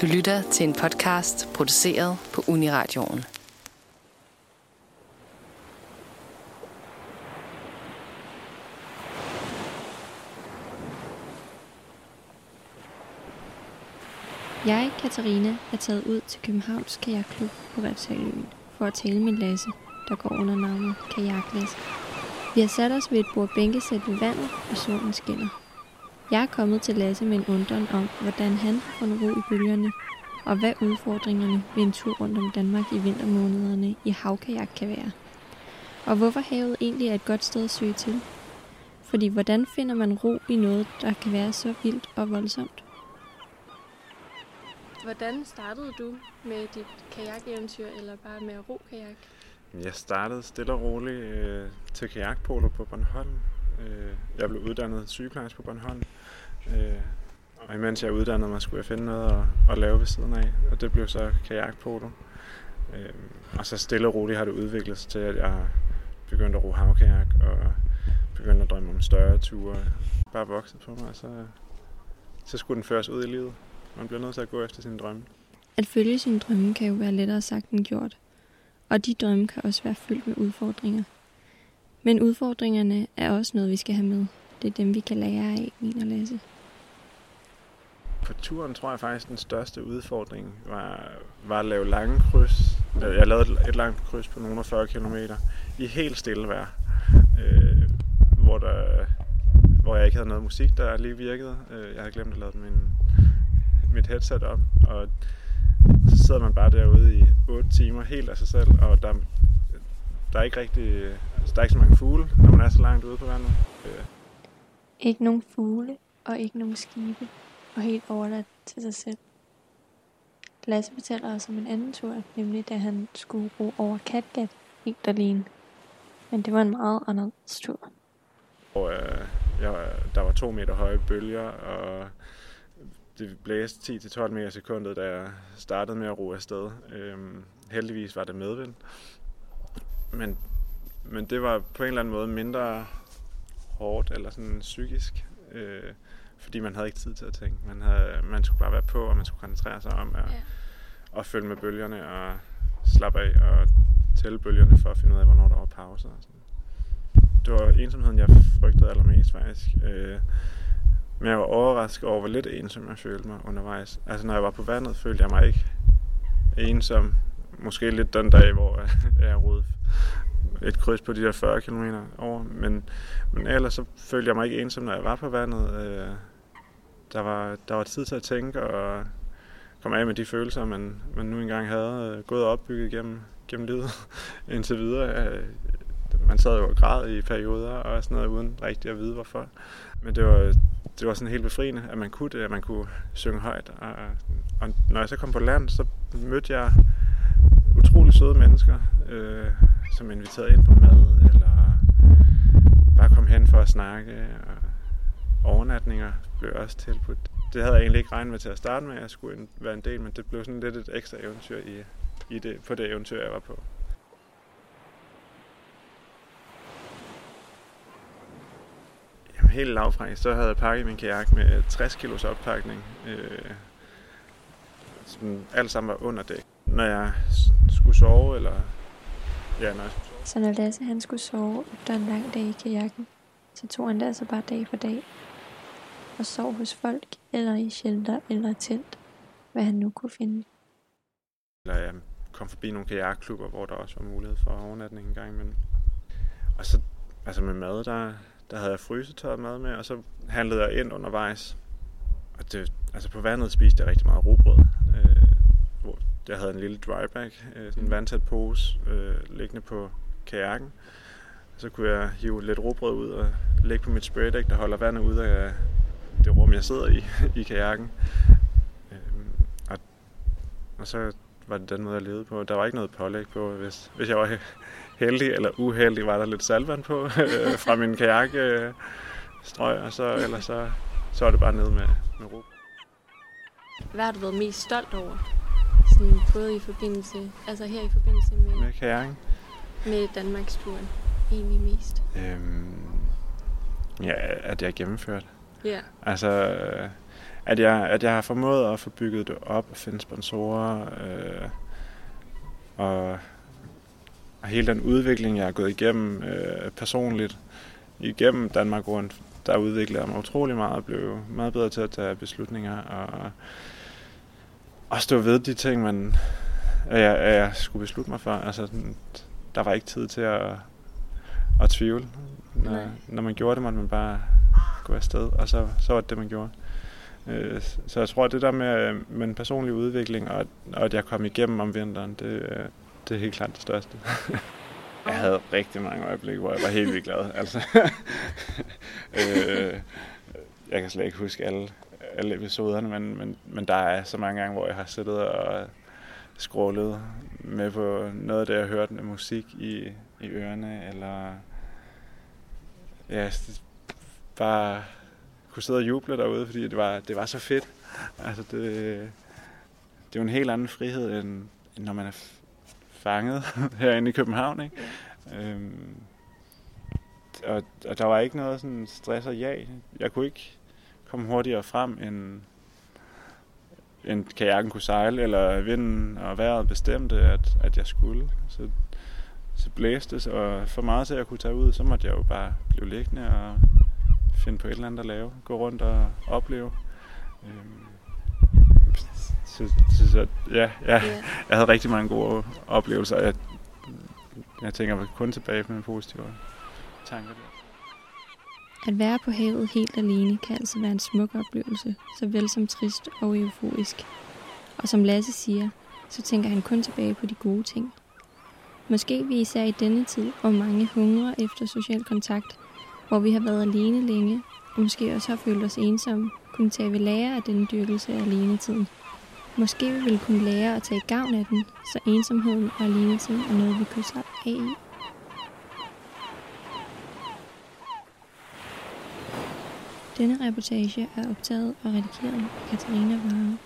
Du lytter til en podcast produceret på Uniradioen. Jeg, Katarina, er taget ud til Københavns Kajakklub på Refshaløen for at tale med Lasse, der går under navnet Kajaklasse. Vi har sat os ved et bord bænkesæt ved vandet, og solen skinner. Jeg er kommet til Lasse med en undren om, hvordan han har fundet ro i bølgerne, og hvad udfordringerne ved en tur rundt om Danmark i vintermånederne i havkajak kan være. Og hvorfor havet egentlig er et godt sted at søge til. Fordi hvordan finder man ro i noget, der kan være så vildt og voldsomt? Hvordan startede du med dit kajakeventyr, eller bare med at ro kajak? Jeg startede stille og roligt øh, til kajakpolo på Bornholm. Øh, jeg blev uddannet sygeplejerske på Bornholm. Øh, og imens jeg uddannede mig, skulle jeg finde noget at, at lave ved siden af. Og det blev så kajakpolo. Øh, og så stille og roligt har det udviklet sig til, at jeg begyndte at ro havkajak og begyndte at drømme om større ture. Bare vokset på mig, og så, så skulle den føres ud i livet. Man bliver nødt til at gå efter sine drømme. At følge sine drømme kan jo være lettere sagt end gjort. Og de drømme kan også være fyldt med udfordringer. Men udfordringerne er også noget, vi skal have med. Det er dem, vi kan lære af, min og Lasse. På turen tror jeg faktisk, den største udfordring var, var at lave lange kryds. Øh, jeg lavede et langt kryds på nogle 40 km i helt stille vejr. Øh, hvor, der, hvor jeg ikke havde noget musik, der lige virkede. Øh, jeg havde glemt at lade min, mit headset op, og så sidder man bare derude i 8 timer helt af sig selv, og der, der er ikke rigtig, altså, der er ikke så mange fugle, når man er så langt ude på vandet. Øh. Ikke nogen fugle og ikke nogen skibe, og helt overladt til sig selv. Lasse fortæller os om en anden tur, nemlig da han skulle ro over Katgat helt alene. Men det var en meget anderledes tur. Og, øh, jeg, der var to meter høje bølger, og det blæste 10-12 meter sekundet, da jeg startede med at ro afsted. Øhm, heldigvis var det medvind. Men, men det var på en eller anden måde mindre hårdt eller sådan psykisk, øh, fordi man havde ikke tid til at tænke. Man, havde, man skulle bare være på, og man skulle koncentrere sig om at, ja. at følge med bølgerne og slappe af og tælle bølgerne for at finde ud af, hvornår der var pauser. Og sådan. Det var ensomheden, jeg frygtede allermest faktisk. Øh, men jeg var overrasket over, hvor lidt ensom jeg følte mig undervejs. Altså når jeg var på vandet, følte jeg mig ikke ensom. Måske lidt den dag, hvor jeg rodede et kryds på de der 40 km over. Men, men ellers så følte jeg mig ikke ensom, når jeg var på vandet. Øh, der var, der var tid til at tænke og komme af med de følelser, man, man nu engang havde øh, gået og opbygget gennem, gennem livet indtil videre. Øh, man sad jo og græd i perioder og sådan noget, uden rigtig at vide hvorfor. Men det var, det var sådan helt befriende, at man kunne det, at man kunne synge højt. Og, og når jeg så kom på land, så mødte jeg utrolig søde mennesker, øh, som inviterede ind på mad, eller bare kom hen for at snakke. Og overnatninger blev også tilbudt. Det havde jeg egentlig ikke regnet med til at starte med, at jeg skulle være en del, men det blev sådan lidt et ekstra eventyr i, i det, på det eventyr, jeg var på. helt lavfræk, så havde jeg pakket min kajak med 60 kilos oppakning. Øh, som alt sammen var under dæk. Når jeg skulle sove, eller... Ja, sove. Så når Lasse han skulle sove efter en lang dag i kajakken, så tog han det altså bare dag for dag. Og sov hos folk, eller i shelter, eller telt, hvad han nu kunne finde. Eller jeg kom forbi nogle kajakklubber, hvor der også var mulighed for overnatning en gang imellem. Og så, altså med mad, der, der havde jeg frysetøjet mad med, og så handlede jeg ind undervejs. Og det, altså på vandet spiste jeg rigtig meget robrød. Øh, jeg havde en lille drybag, øh, sådan en vandtæt pose, øh, liggende på kajakken. Så kunne jeg hive lidt råbrød ud og lægge på mit spraydæk, der holder vandet ud af det rum, jeg sidder i, i kajakken. Øh, og, og så var det den måde, jeg levede på. Der var ikke noget pålæg på. Hvis, hvis jeg var heldig eller uheldig, var der lidt salvand på øh, fra min kajak. øh, og så, eller så, så var det bare ned med, med ro. Hvad har du været mest stolt over? Sådan både i forbindelse, altså her i forbindelse med... Med kajakken? Med Danmarks turen, egentlig mest. Øhm, ja, at jeg gennemført. Ja. Altså, at, jeg, at jeg har formået at få bygget det op og finde sponsorer. Øh, og, og hele den udvikling, jeg har gået igennem øh, personligt, igennem Danmark rundt, der udviklede jeg mig utrolig meget og blev meget bedre til at tage beslutninger og, og stå ved de ting, man, at jeg, at jeg skulle beslutte mig for. Altså, der var ikke tid til at, at tvivle. Når, når man gjorde det, måtte man bare gå afsted, og så, så var det det, man gjorde. Øh, så jeg tror, at det der med, med en personlig udvikling, og, og at jeg kom igennem om vinteren, det, det er helt klart det største. jeg havde rigtig mange øjeblikke, hvor jeg var helt vildt glad. Altså, øh, jeg kan slet ikke huske alle, alle episoderne, men, men, men der er så mange gange, hvor jeg har siddet og scrollet med på noget af det, jeg har hørt med musik i, i ørerne, eller ja, bare kunne sidde og juble derude, fordi det var, det var så fedt. Altså det, det er jo en helt anden frihed, end, end når man er fanget herinde i København. Ikke? Øhm, og, og der var ikke noget sådan stress og jag. Jeg kunne ikke komme hurtigere frem, end, end kajakken kunne sejle, eller vinden og vejret bestemte, at, at jeg skulle. Så, så blæste det, og for meget til at jeg kunne tage ud, så måtte jeg jo bare blive liggende og finde på et eller andet at lave. Gå rundt og opleve. Øhm, så, så, så ja, ja, yeah. jeg havde rigtig mange gode oplevelser. Jeg, jeg tænker kun tilbage med positive tanker der. At være på havet helt alene kan altså være en smuk oplevelse, såvel som trist og euforisk. Og som Lasse siger, så tænker han kun tilbage på de gode ting. Måske vi især i denne tid, hvor mange hungrer efter social kontakt, hvor vi har været alene længe, og måske også har følt os ensomme, kunne tage ved lære af denne dyrkelse af alenetiden. Måske vi vil kunne lære at tage gavn af den, så ensomheden og alenetiden er noget, vi kunne slappe af i. Denne reportage er optaget og redigeret af Katarina Vare.